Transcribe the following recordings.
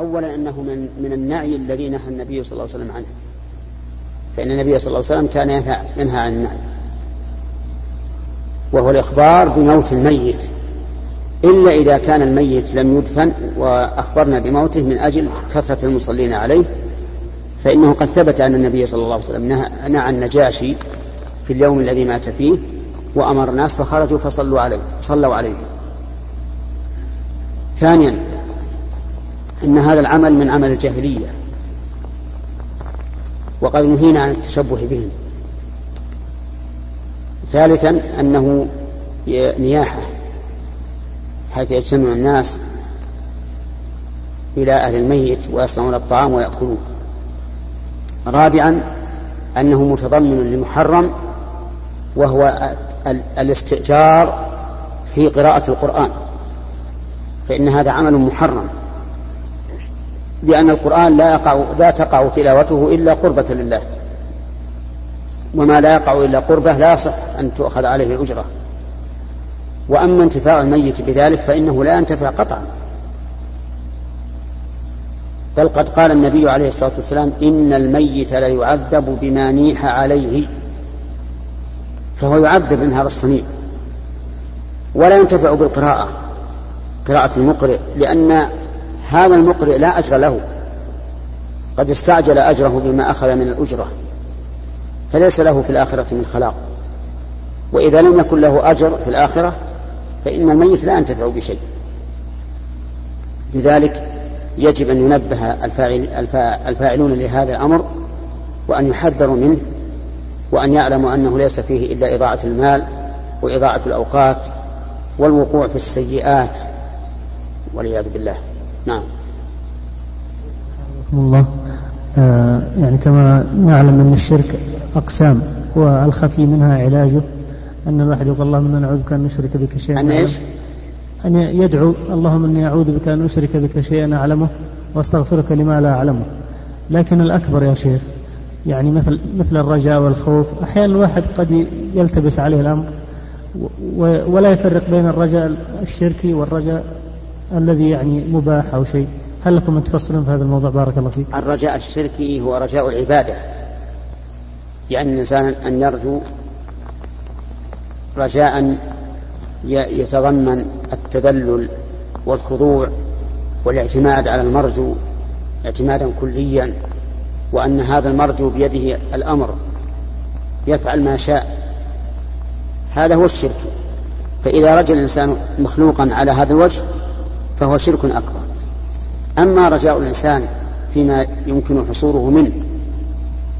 أولا أنه من, من النعي الذي نهى النبي صلى الله عليه وسلم عنه. فإن النبي صلى الله عليه وسلم كان ينهى عن النعي. وهو الإخبار بموت الميت. إلا إذا كان الميت لم يدفن وأخبرنا بموته من أجل كثرة المصلين عليه فإنه قد ثبت أن النبي صلى الله عليه وسلم نهى عن النجاشي في اليوم الذي مات فيه وأمر الناس فخرجوا فصلوا عليه صلوا عليه. ثانيا أن هذا العمل من عمل الجاهلية. وقد نهينا عن التشبه بهم. ثالثا أنه نياحة حيث يجتمع الناس إلى أهل الميت ويصنعون الطعام ويأكلون. رابعا أنه متضمن لمحرم وهو الاستئجار في قراءة القرآن. فإن هذا عمل محرم. لأن القرآن لا يقع لا تقع تلاوته إلا قربة لله. وما لا يقع إلا قربة لا يصح أن تؤخذ عليه الأجرة. وأما انتفاع الميت بذلك فإنه لا ينتفع قطعا. بل قد قال النبي عليه الصلاة والسلام إن الميت ليعذب بما نيح عليه. فهو يعذب من هذا الصنيع. ولا ينتفع بالقراءة قراءة المقرئ لأن هذا المقرئ لا أجر له. قد استعجل أجره بما أخذ من الأجرة. فليس له في الآخرة من خلاق. وإذا لم يكن له أجر في الآخرة فإن الميت لا ينتفع بشيء. لذلك يجب أن ينبه الفاعل الفاعلون لهذا الأمر وأن يحذروا منه وأن يعلموا أنه ليس فيه إلا إضاعة المال وإضاعة الأوقات والوقوع في السيئات. والعياذ بالله. نعم. الله. آه يعني كما نعلم أن الشرك أقسام والخفي منها علاجه أن الواحد يقول اللهم إنا نعوذ بك أن نشرك بك شيئا أن إيش؟ أن يدعو اللهم إني أعوذ بك أن أشرك بك شيئا أعلمه وأستغفرك لما لا أعلمه. لكن الأكبر يا شيخ يعني مثل مثل الرجاء والخوف أحيانا الواحد قد يلتبس عليه الأمر ولا يفرق بين الرجاء الشركي والرجاء الذي يعني مباح أو شيء. هل لكم أن تفصلون في هذا الموضوع؟ بارك الله فيك. الرجاء الشركي هو رجاء العبادة. يعني الإنسان أن يرجو رجاء يتضمن التذلل والخضوع والاعتماد على المرجو اعتمادا كليا وأن هذا المرجو بيده الأمر يفعل ما شاء. هذا هو الشرك. فإذا رجل الإنسان مخلوقا على هذا الوجه فهو شرك أكبر. أما رجاء الإنسان فيما يمكن حصوله منه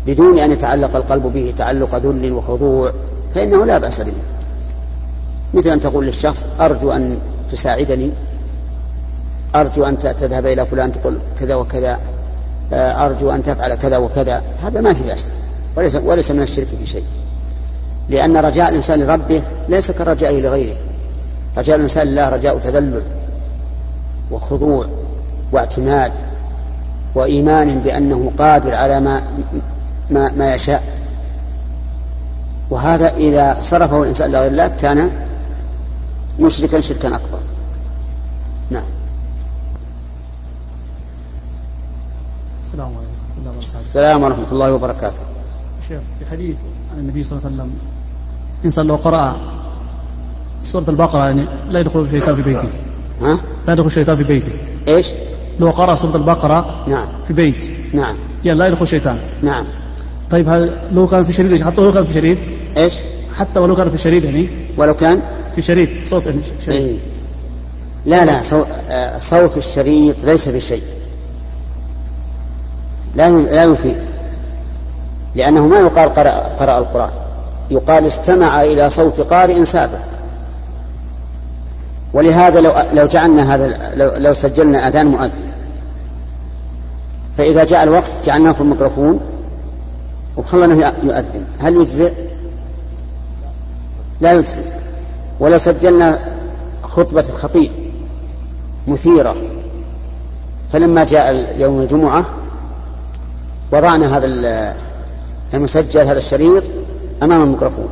بدون أن يتعلق القلب به تعلق ذل وخضوع فإنه لا بأس به. مثل أن تقول للشخص أرجو أن تساعدني أرجو أن تذهب إلى فلان تقول كذا وكذا آه، أرجو أن تفعل كذا وكذا. هذا ما في بأس وليس, وليس من الشرك في شيء. لأن رجاء الإنسان لربه ليس كرجائه لغيره. رجاء الإنسان لله رجاء تذلل. وخضوع واعتماد وإيمان بأنه قادر على ما ما, ما يشاء. وهذا إذا صرفه الإنسان لغير الله كان مشركا شركا أكبر. نعم. السلام عليكم. السلام ورحمة الله وبركاته. شيخ في حديث عن النبي صلى الله عليه وسلم إنسان لو قرأ سورة البقرة يعني لا يدخل في بيته. ها؟ لا يدخل الشيطان في بيته. إيش؟ لو قرأ سورة البقرة نعم. في بيت. نعم. يعني لا يدخل الشيطان. نعم. طيب هل لو كان في شريط حتى لو كان في شريط؟ إيش؟ حتى ولو كان في شريط يعني؟ ولو كان؟ في شريط صوت يعني شريط. إيه. لا لا آه، صوت الشريط ليس بشيء. لا لا يفيد. لأنه ما يقال قرأ, قرأ القرآن. يقال استمع إلى صوت قارئ سابق. ولهذا لو لو جعلنا هذا لو, لو سجلنا أذان مؤذن. فإذا جاء الوقت جعلناه في الميكروفون وخلنا يؤذن. هل يجزئ؟ لا يجزئ. ولو سجلنا خطبة الخطيب مثيرة فلما جاء يوم الجمعة وضعنا هذا المسجل هذا الشريط أمام الميكروفون.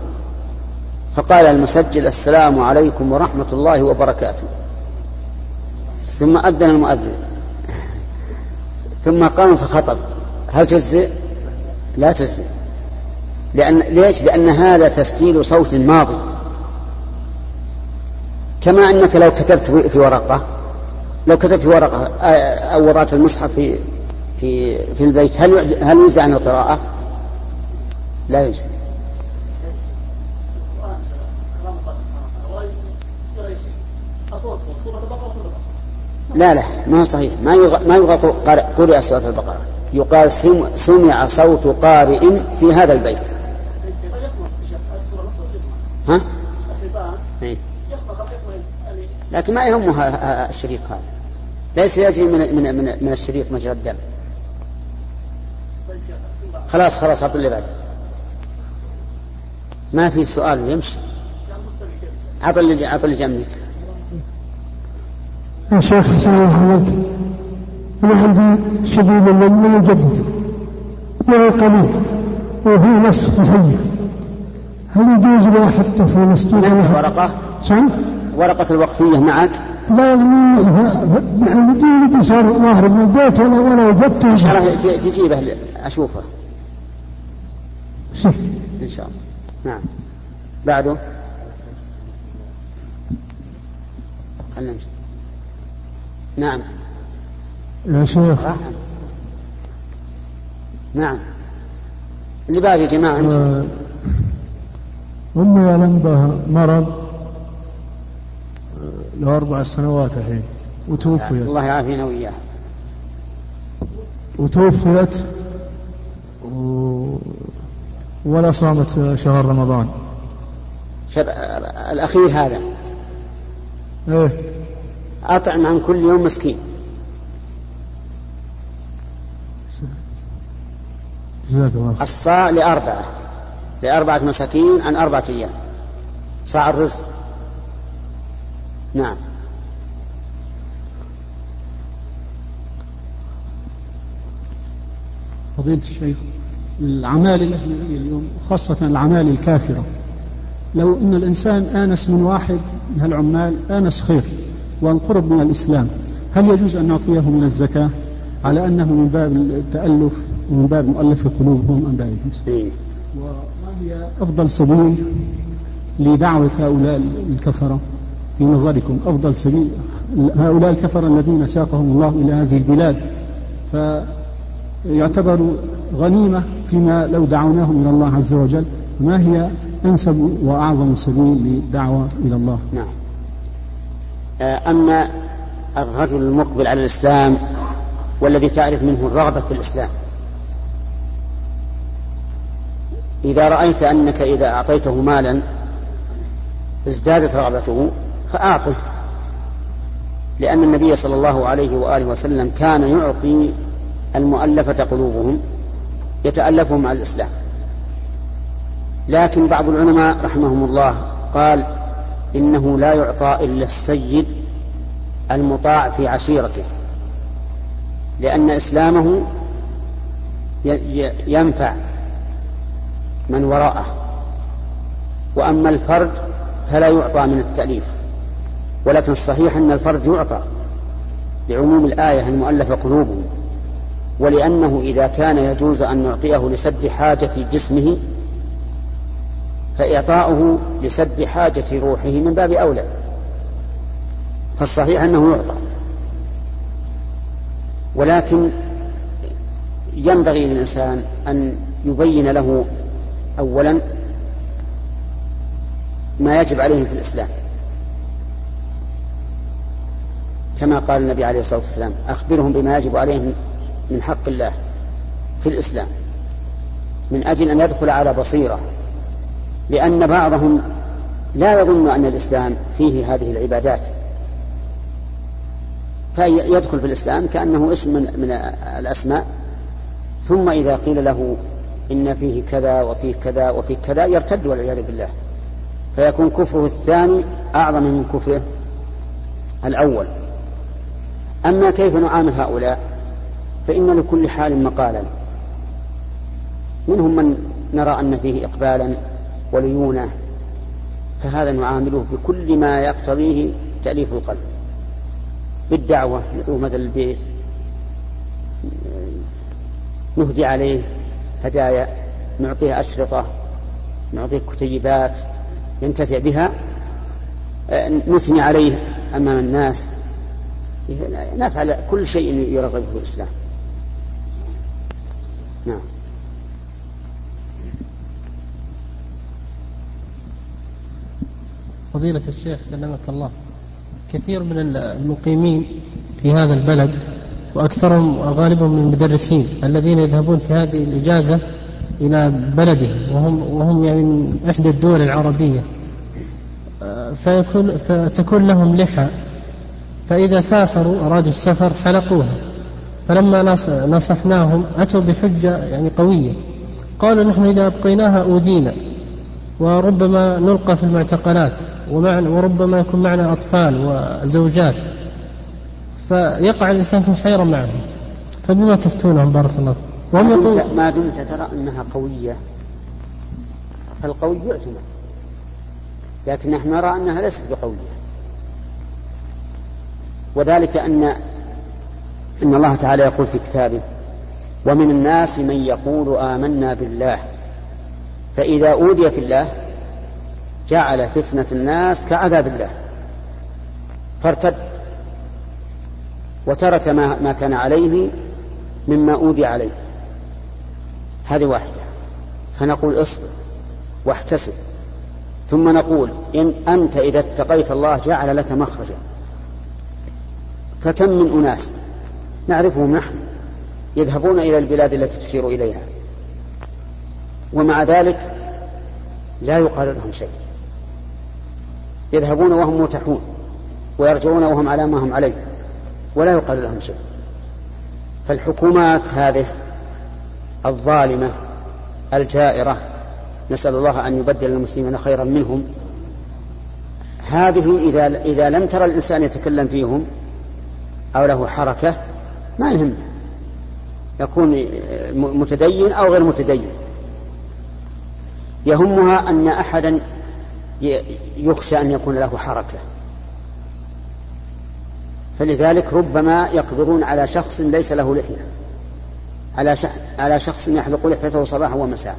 فقال المسجل السلام عليكم ورحمة الله وبركاته ثم أذن المؤذن ثم قام فخطب هل تجزئ؟ لا تجزئ لأن ليش؟ لأن هذا تسجيل صوت ماضي كما أنك لو كتبت في ورقة لو كتبت في ورقة أو وضعت المصحف في في في البيت هل هل يجزي عن القراءة؟ لا يجزي. لا لا ما هو صحيح. ما ما يغطى قرئ سورة البقرة. يقال سمع صوت قارئ في هذا البيت. ها؟ إيه. لكن ما يهمه الشريط هذا. ليس يجري من من من, الشريط مجرى الدم. خلاص خلاص اعطي اللي بعده ما في سؤال يمشي. عطل اللي عطل اللي جنبك يا شيخ سلام عليك أنا عندي سبيل من يجدد وهو قليل وفي نص كفية هل يجوز لي أحطه في مسجد ورقة؟ سم؟ ورقة الوقفية معك؟ لا نحن بدون صار ظاهر من البيت ولا ولا وجدته إن شاء الله تجيبه أشوفه إن شاء الله نعم بعده خلنا نمشي نعم. يا شيخ. نعم. اللي بعد يا جماعة آه أمي بها مرض آه، له أربع سنوات الحين وتوفيت. الله يعافينا وإياه وتوفيت و... ولا صامت شهر رمضان. شر... الأخير هذا. إيه. أطعم عن كل يوم مسكين. الصاع لأربعة. لأربعة مساكين عن أربعة أيام. صاع الرزق نعم. فضيلة الشيخ الأعمال الأجنبية اليوم خاصة الأعمال الكافرة لو أن الإنسان آنس من واحد من العمال آنس خير. وأن قرب من الإسلام. هل يجوز أن نعطيه من الزكاة؟ على أنه من باب التألف ومن باب مؤلف قلوبهم أم لا يجوز؟ إيه. وما هي أفضل سبيل لدعوة هؤلاء الكفرة في نظركم؟ أفضل سبيل هؤلاء الكفرة الذين ساقهم الله إلى هذه البلاد فيعتبر غنيمة فيما لو دعوناهم إلى الله عز وجل. ما هي أنسب وأعظم سبيل للدعوة إلى الله؟ نعم. أما الرجل المقبل على الإسلام والذي تعرف منه الرغبة في الإسلام. إذا رأيت أنك إذا أعطيته مالا ازدادت رغبته فأعطه لأن النبي صلى الله عليه وآله وسلم كان يعطي المؤلفة قلوبهم يتألفهم على الإسلام. لكن بعض العلماء رحمهم الله قال إنه لا يعطى إلا السيد المطاع في عشيرته لأن إسلامه ينفع من وراءه وأما الفرد فلا يعطى من التأليف ولكن الصحيح أن الفرد يعطى لعموم الآية المؤلفة قلوبهم ولأنه إذا كان يجوز أن نعطيه لسد حاجة جسمه فإعطاؤه لسد حاجة روحه من باب أولى. فالصحيح أنه يعطى. ولكن ينبغي للإنسان أن يبين له أولا ما يجب عليهم في الإسلام. كما قال النبي عليه الصلاة والسلام أخبرهم بما يجب عليهم من حق الله في الإسلام من أجل أن يدخل على بصيرة. لأن بعضهم لا يظن أن الإسلام فيه هذه العبادات. فيدخل في الإسلام كأنه اسم من الأسماء ثم إذا قيل له إن فيه كذا وفيه كذا وفيه كذا يرتد والعياذ بالله. فيكون كفره الثاني أعظم من كفره الأول. أما كيف نعامل هؤلاء؟ فإن لكل حال مقالا. منهم من نرى أن فيه إقبالا وليونة فهذا نعامله بكل ما يقتضيه تأليف القلب. بالدعوة ندعوه مثل البيت نهدي عليه هدايا نعطيه أشرطة نعطيه كتيبات ينتفع بها نثني عليه أمام الناس. نفعل كل شيء يرغب في الإسلام. نعم. فضيلة الشيخ سلمك الله. كثير من المقيمين في هذا البلد وأكثرهم غالبهم من المدرسين الذين يذهبون في هذه الإجازة إلى بلدهم وهم وهم يعني من إحدى الدول العربية. فيكون فتكون لهم لحى. فإذا سافروا أرادوا السفر حلقوها. فلما نصحناهم أتوا بحجة يعني قوية. قالوا نحن إذا أبقيناها أودينا. وربما نلقى في المعتقلات. وربما يكون معنا أطفال وزوجات. فيقع الإنسان في حيرة معهم. فبما تفتونهم بارك الله وهم يقول ما دمت ترى أنها قوية. فالقوي يعتمد. لكن نحن نرى أنها ليست بقوية. وذلك أن إن الله تعالى يقول في كتابه ومن الناس من يقول آمنا بالله. فإذا أوذي في الله جعل فتنة الناس كعذاب الله. فارتد. وترك ما, ما كان عليه مما أوذي عليه. هذه واحدة. فنقول اصبر واحتسب. ثم نقول إن أنت إذا اتقيت الله جعل لك مخرجا. فكم من أناس نعرفهم نحن يذهبون إلى البلاد التي تشير إليها. ومع ذلك لا يقال لهم شيء. يذهبون وهم متحون ويرجعون وهم على ما هم عليه ولا يقال لهم شيء. فالحكومات هذه الظالمة الجائرة نسأل الله أن يبدل المسلمين خيرا منهم. هذه إذا إذا لم ترى الإنسان يتكلم فيهم أو له حركة ما يهمه يكون متدين أو غير متدين. يهمها أن أحدا يخشى أن يكون له حركة. فلذلك ربما يقبضون على شخص ليس له لحية. على على شخص يحلق لحيته صباحا ومساء.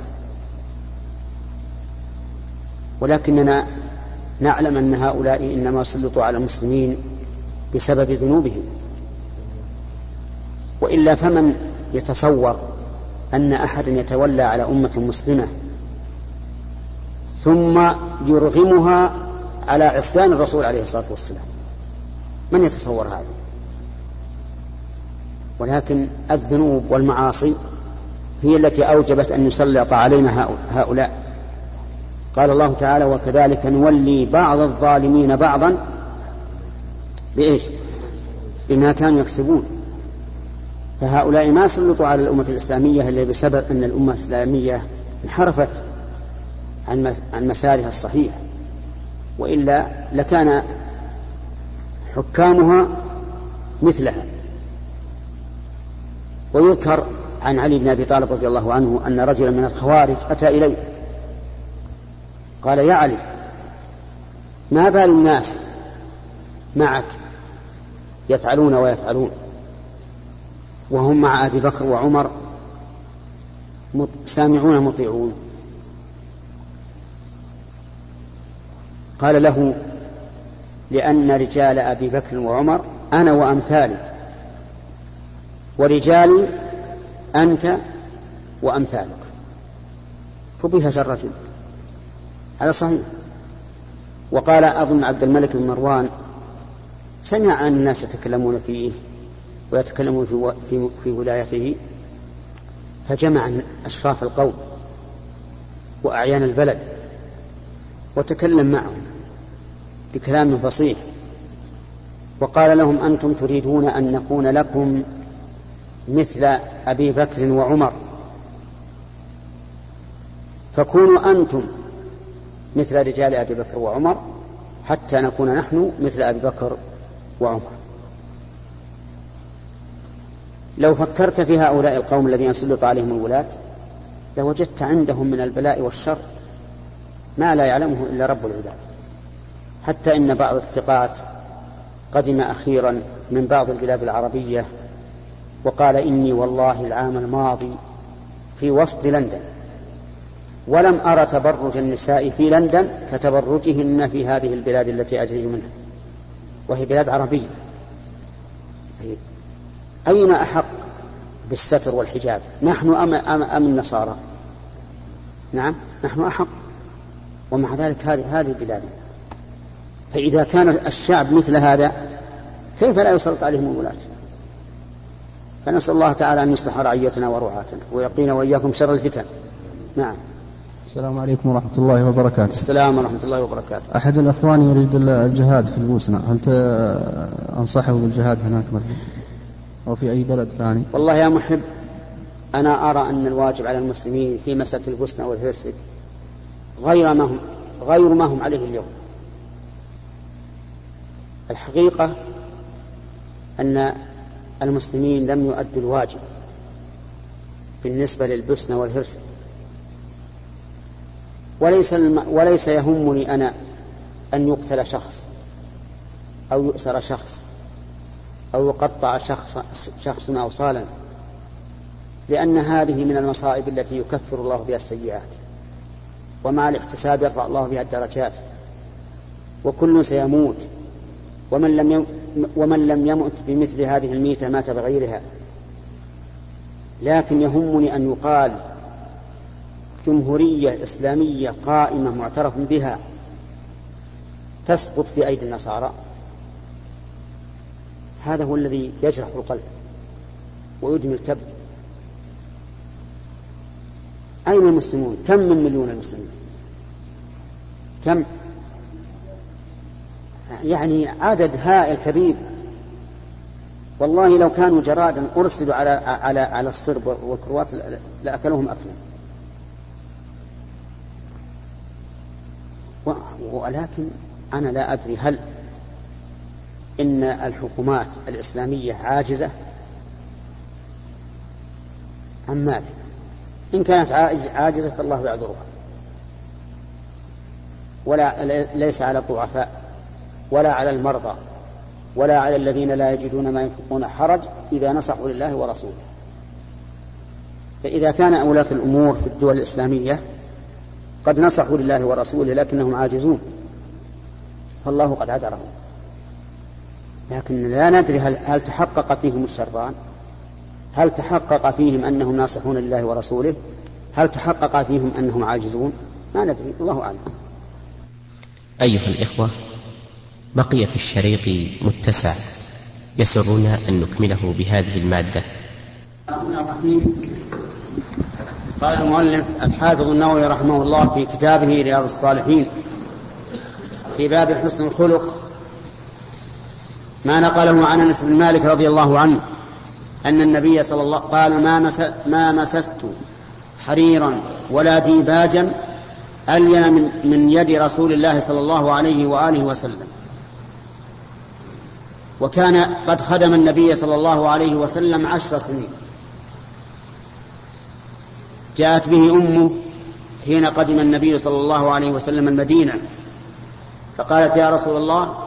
ولكننا نعلم أن هؤلاء إنما سلطوا على المسلمين بسبب ذنوبهم. وإلا فمن يتصور أن أحدا يتولى على أمة مسلمة ثم يرغمها على عصيان الرسول عليه الصلاة والسلام. من يتصور هذا؟ ولكن الذنوب والمعاصي هي التي أوجبت أن يسلط علينا هؤلاء. قال الله تعالى وكذلك نولي بعض الظالمين بعضا بإيش؟ بما كانوا يكسبون. فهؤلاء ما سلطوا على الأمة الإسلامية إلا بسبب أن الأمة الإسلامية انحرفت. عن مسارها الصحيح. وإلا لكان حكامها مثلها. ويذكر عن علي بن أبي طالب رضي الله عنه أن رجلا من الخوارج أتى إليه. قال يا علي ما بال الناس معك يفعلون ويفعلون؟ وهم مع أبي بكر وعمر سامعون مطيعون. قال له لأن رجال أبي بكر وعمر أنا وأمثالي ورجالي أنت وأمثالك. فبها الرجل. هذا صحيح. وقال أظن عبد الملك بن مروان سمع أن الناس يتكلمون فيه ويتكلمون في, في, في ولايته فجمع أشراف القوم وأعيان البلد وتكلم معهم بكلام فصيح. وقال لهم أنتم تريدون أن نكون لكم مثل أبي بكر وعمر. فكونوا أنتم مثل رجال أبي بكر وعمر حتى نكون نحن مثل أبي بكر وعمر. لو فكرت في هؤلاء القوم الذين سلط عليهم الولاة لوجدت عندهم من البلاء والشر. ما لا يعلمه إلا رب العباد. حتى إن بعض الثقات قدم أخيرا من بعض البلاد العربية وقال إني والله العام الماضي في وسط لندن ولم أرى تبرج النساء في لندن كتبرجهن في هذه البلاد التي أتيت منها وهي بلاد عربية. طيب أين أحق بالستر والحجاب؟ نحن أم, أم, أم النصارى؟ نعم نحن أحق. ومع ذلك هذه هذه البلاد. فإذا كان الشعب مثل هذا كيف لا يسلط عليهم الولاة فنسأل الله تعالى أن يصلح رعيتنا ورعاتنا ويقينا وإياكم شر الفتن. نعم. السلام عليكم ورحمة الله وبركاته. السلام ورحمة الله وبركاته. أحد الأخوان يريد الجهاد في البوسنة. هل أنصحه بالجهاد هناك مرة؟ أو في أي بلد ثاني؟ والله يا محب أنا أرى أن الواجب على المسلمين في مسألة البوسنة والهرسك غير ما هم غير ما هم عليه اليوم. الحقيقة أن المسلمين لم يؤدوا الواجب بالنسبة للبسنة والهرس وليس الم... وليس يهمني أنا أن يقتل شخص أو يؤسر شخص أو يقطع شخص شخص أوصالا لأن هذه من المصائب التي يكفر الله بها السيئات. ومع الاحتساب يرفع الله بها الدرجات. وكل سيموت. ومن لم ومن لم يمت بمثل هذه الميتة مات بغيرها. لكن يهمني أن يقال جمهورية إسلامية قائمة معترف بها تسقط في أيدي النصارى. هذا هو الذي يجرح القلب ويدمي الكبد أين المسلمون؟ كم من مليون المسلمين؟ كم؟ يعني عدد هائل كبير. والله لو كانوا جرادا أرسلوا على على على الصرب والكروات لأكلوهم أكلا. ولكن أنا لا أدري هل إن الحكومات الإسلامية عاجزة أم ماذا؟ إن كانت عاجزة فالله يعذرها. ولا ليس على الضعفاء ولا على المرضى ولا على الذين لا يجدون ما ينفقون حرج إذا نصحوا لله ورسوله. فإذا كان أولاة الأمور في الدول الإسلامية قد نصحوا لله ورسوله لكنهم عاجزون فالله قد عذرهم. لكن لا ندري هل, هل تحقق فيهم الشرطان هل تحقق فيهم أنهم ناصحون لله ورسوله؟ هل تحقق فيهم أنهم عاجزون؟ ما ندري الله أعلم. أيها الإخوة بقي في الشريط متسع يسرنا أن نكمله بهذه المادة. قال المؤلف الحافظ النووي رحمه الله في كتابه رياض الصالحين في باب حسن الخلق ما نقله عن أنس بن مالك رضي الله عنه. أن النبي صلى الله قال ما مس ما مسست حريرا ولا ديباجا الين من, من يد رسول الله صلى الله عليه وآله وسلم. وكان قد خدم النبي صلى الله عليه وسلم عشر سنين. جاءت به أمه حين قدم النبي صلى الله عليه وسلم المدينة. فقالت يا رسول الله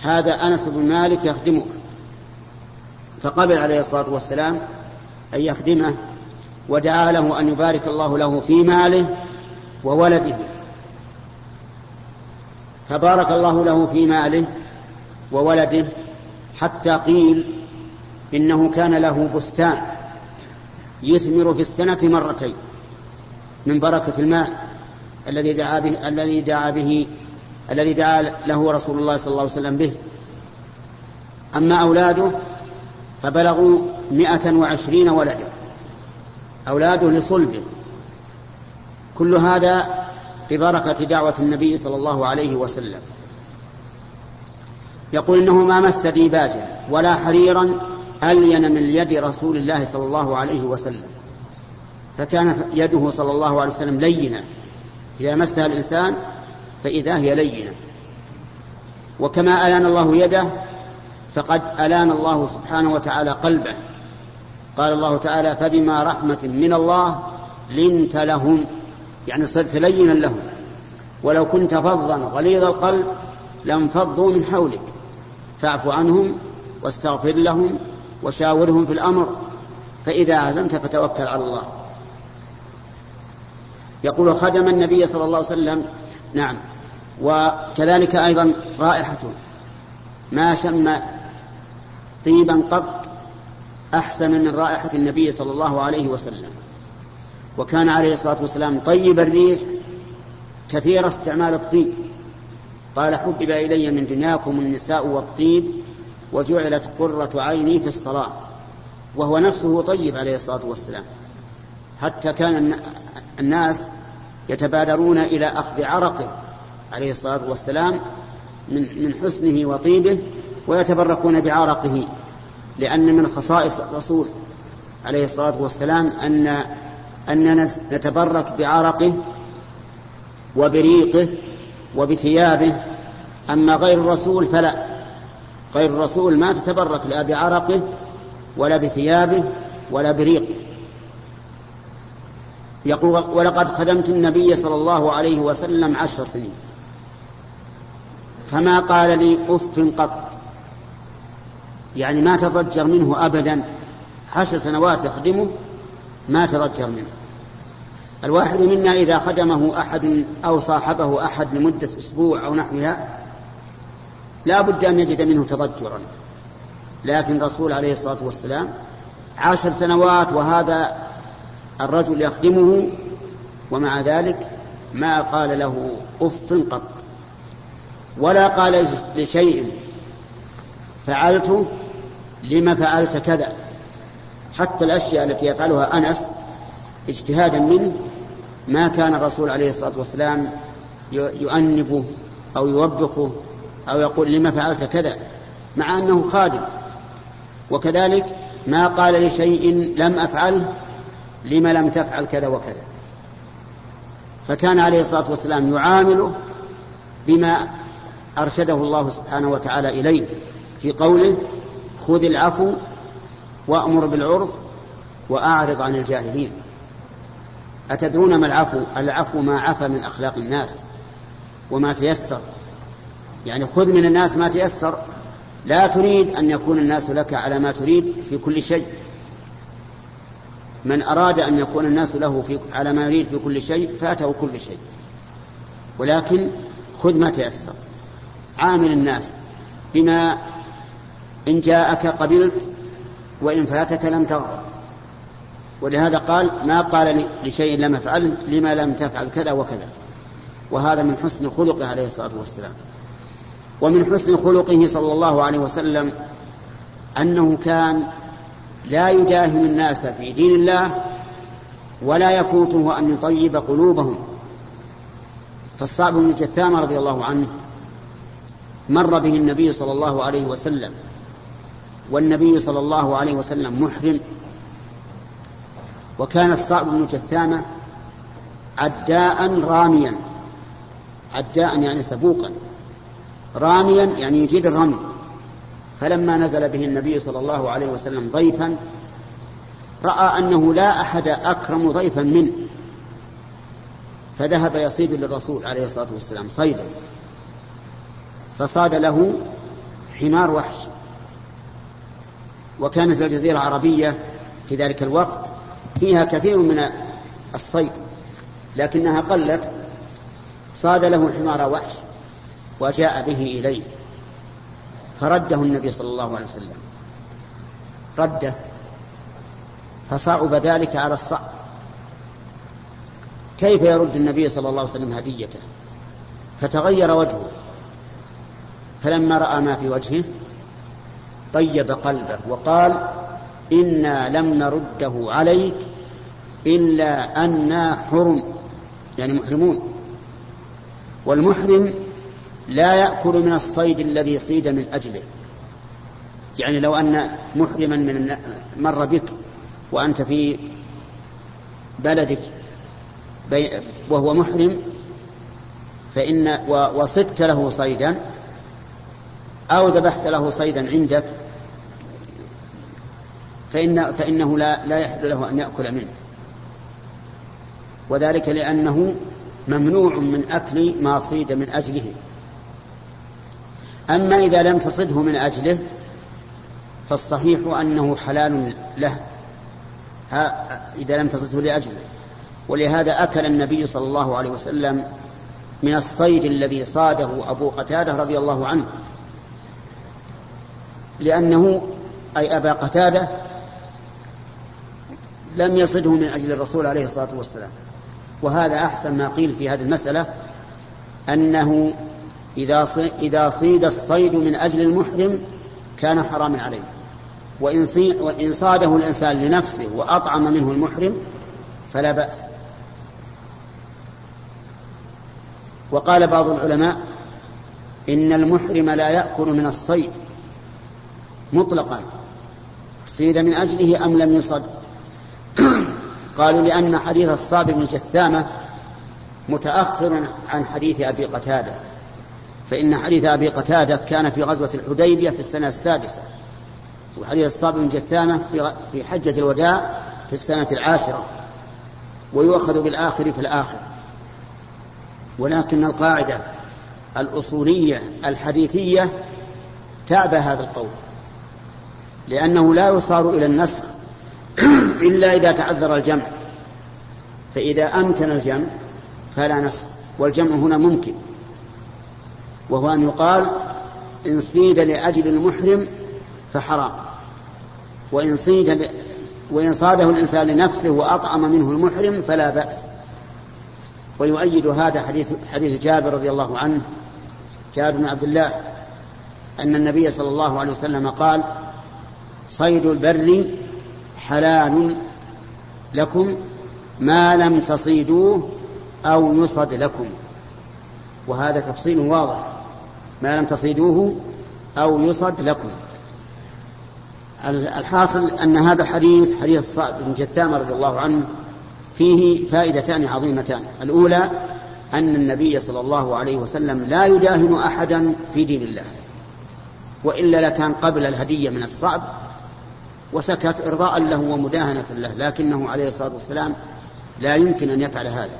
هذا أنس بن مالك يخدمك. فقبل عليه الصلاة والسلام أن يخدمه ودعا له أن يبارك الله له في ماله وولده. فبارك الله له في ماله وولده حتى قيل إنه كان له بستان يثمر في السنة مرتين من بركة الماء الذي دعا به الذي دعا به الذي دعا له رسول الله صلى الله عليه وسلم به. أما أولاده فبلغوا مئة وعشرين ولدا أولاده لصلبه كل هذا ببركة دعوة النبي صلى الله عليه وسلم. يقول إنه ما مس ديباجا ولا حريرا ألين من يد رسول الله صلى الله عليه وسلم. فكانت يده صلى الله عليه وسلم لينة. إذا مسها الإنسان فإذا هي لينة. وكما ألان الله يده فقد ألان الله سبحانه وتعالى قلبه. قال الله تعالى فبما رحمة من الله لنت لهم. يعني صرت لينا لهم. ولو كنت فظا غليظ القلب لانفضوا من حولك. فاعف عنهم واستغفر لهم وشاورهم في الأمر. فإذا عزمت فتوكل على الله. يقول خدم النبي صلى الله عليه وسلم نعم. وكذلك أيضا رائحته. ما شم طيبا قط أحسن من رائحة النبي صلى الله عليه وسلم. وكان عليه الصلاة والسلام طيب الريح كثير استعمال الطيب. قال حبب إلي من دنياكم النساء والطيب وجعلت قرة عيني في الصلاة. وهو نفسه طيب عليه الصلاة والسلام. حتى كان الناس يتبادرون إلى أخذ عرقه عليه الصلاة والسلام من من حسنه وطيبه ويتبركون بعرقه لأن من خصائص الرسول عليه الصلاة والسلام أن أننا نتبرك بعرقه وبريقه وبثيابه أما غير الرسول فلا. غير الرسول ما تتبرك لا بعرقه ولا بثيابه ولا بريقه. يقول ولقد خدمت النبي صلى الله عليه وسلم عشر سنين فما قال لي أف قط يعني ما تضجر منه ابدا. عشر سنوات يخدمه ما تضجر منه. الواحد منا إذا خدمه أحد أو صاحبه أحد لمدة أسبوع أو نحوها لا بد أن يجد منه تضجرا. لكن الرسول عليه الصلاة والسلام عشر سنوات وهذا الرجل يخدمه ومع ذلك ما قال له أف قط ولا قال لشيء فعلت لما فعلت كذا. حتى الأشياء التي يفعلها أنس اجتهادا منه ما كان الرسول عليه الصلاة والسلام يؤنبه أو يوبخه أو يقول لما فعلت كذا مع أنه خادم. وكذلك ما قال لشيء لم افعله لم لم تفعل كذا وكذا. فكان عليه الصلاة والسلام يعامله بما أرشده الله سبحانه وتعالى إليه في قوله خذ العفو وأمر بالعرف وأعرض عن الجاهلين. أتدرون ما العفو؟ العفو ما عفى من أخلاق الناس وما تيسر. يعني خذ من الناس ما تيسر. لا تريد أن يكون الناس لك على ما تريد في كل شيء. من أراد أن يكون الناس له في على ما يريد في كل شيء فاته كل شيء. ولكن خذ ما تيسر. عامل الناس بما إن جاءك قبلت وإن فاتك لم تغضب ولهذا قال ما قال لشيء لم افعله لما لم تفعل كذا وكذا. وهذا من حسن خلقه عليه الصلاة والسلام. ومن حسن خلقه صلى الله عليه وسلم أنه كان لا يداهم الناس في دين الله ولا يفوته أن يطيب قلوبهم. فالصعب بن جثام رضي الله عنه مر به النبي صلى الله عليه وسلم والنبي صلى الله عليه وسلم محرم. وكان الصعب بن جثامة عداء راميا. عداء يعني سبوقا. راميا يعني يجيد الرمي. فلما نزل به النبي صلى الله عليه وسلم ضيفا رأى أنه لا أحد أكرم ضيفا منه. فذهب يصيد للرسول عليه الصلاة والسلام صيدا. فصاد له حمار وحش. وكانت الجزيرة العربية في ذلك الوقت فيها كثير من الصيد لكنها قلت صاد له حمار وحش وجاء به إليه فرده النبي صلى الله عليه وسلم. رده فصعب ذلك على الصعب. كيف يرد النبي صلى الله عليه وسلم هديته؟ فتغير وجهه فلما رأى ما في وجهه طيب قلبه وقال إنا لم نرده عليك إلا أنا حرم يعني محرمون. والمحرم لا يأكل من الصيد الذي صيد من أجله. يعني لو أن محرما من مر بك وأنت في بلدك وهو محرم فإن وصدت له صيدا أو ذبحت له صيدا عندك فإن فإنه لا لا يحل له أن يأكل منه. وذلك لأنه ممنوع من أكل ما صيد من أجله. أما إذا لم تصده من أجله فالصحيح أنه حلال له. إذا لم تصده لأجله. ولهذا أكل النبي صلى الله عليه وسلم من الصيد الذي صاده أبو قتادة رضي الله عنه. لأنه أي أبا قتادة لم يصده من أجل الرسول عليه الصلاة والسلام. وهذا أحسن ما قيل في هذه المسألة أنه إذا إذا صيد الصيد من أجل المحرم كان حراما عليه. وإن, وإن صاده الإنسان لنفسه وأطعم منه المحرم فلا بأس. وقال بعض العلماء إن المحرم لا يأكل من الصيد مطلقا. صيد من أجله أم لم يصد؟ قالوا لأن حديث الصاب بن جثامة متأخر عن حديث أبي قتادة فإن حديث أبي قتادة كان في غزوة الحديبية في السنة السادسة وحديث الصاب بن جثامة في حجة الوداع في السنة العاشرة ويؤخذ بالآخر في الآخر. ولكن القاعدة الأصولية الحديثية تابع هذا القول لأنه لا يصار إلى النسخ إلا إذا تعذر الجمع. فإذا أمكن الجمع فلا نسخ والجمع هنا ممكن. وهو أن يقال إن صيد لأجل المحرم فحرام. وإن صيد وإن صاده الإنسان لنفسه وأطعم منه المحرم فلا بأس. ويؤيد هذا حديث حديث جابر رضي الله عنه جابر بن عبد الله أن النبي صلى الله عليه وسلم قال صيد البر حلال لكم ما لم تصيدوه أو يصد لكم. وهذا تفصيل واضح. ما لم تصيدوه أو يصد لكم. الحاصل أن هذا حديث حديث صعب بن جثامة رضي الله عنه فيه فائدتان عظيمتان. الأولى أن النبي صلى الله عليه وسلم لا يداهن أحدا في دين الله وإلا لكان قبل الهدية من الصعب. وسكت إرضاء له ومداهنة له لكنه عليه الصلاة والسلام لا يمكن أن يفعل هذا.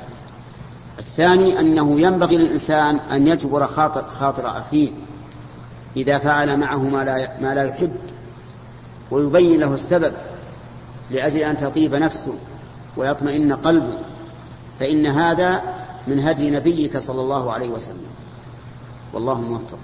الثاني أنه ينبغي للإنسان أن يجبر خاطر, خاطر أخيه إذا فعل معه ما لا, ما لا يحب ويبين له السبب لأجل أن تطيب نفسه ويطمئن قلبه فإن هذا من هدي نبيك صلى الله عليه وسلم. والله موفق.